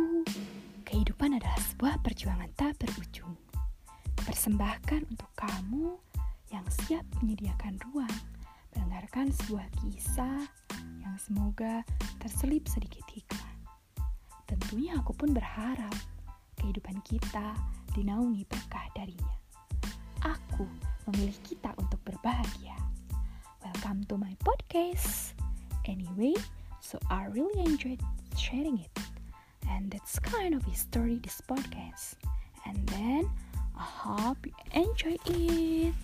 Bagiku, kehidupan adalah sebuah perjuangan tak berujung. Persembahkan untuk kamu yang siap menyediakan ruang, mendengarkan sebuah kisah yang semoga terselip sedikit hikmah. Tentunya aku pun berharap kehidupan kita dinaungi berkah darinya. Aku memilih kita untuk berbahagia. Welcome to my podcast. Anyway, so I really enjoyed sharing it. And that's kind of a story this podcast. And then I hope you enjoy it.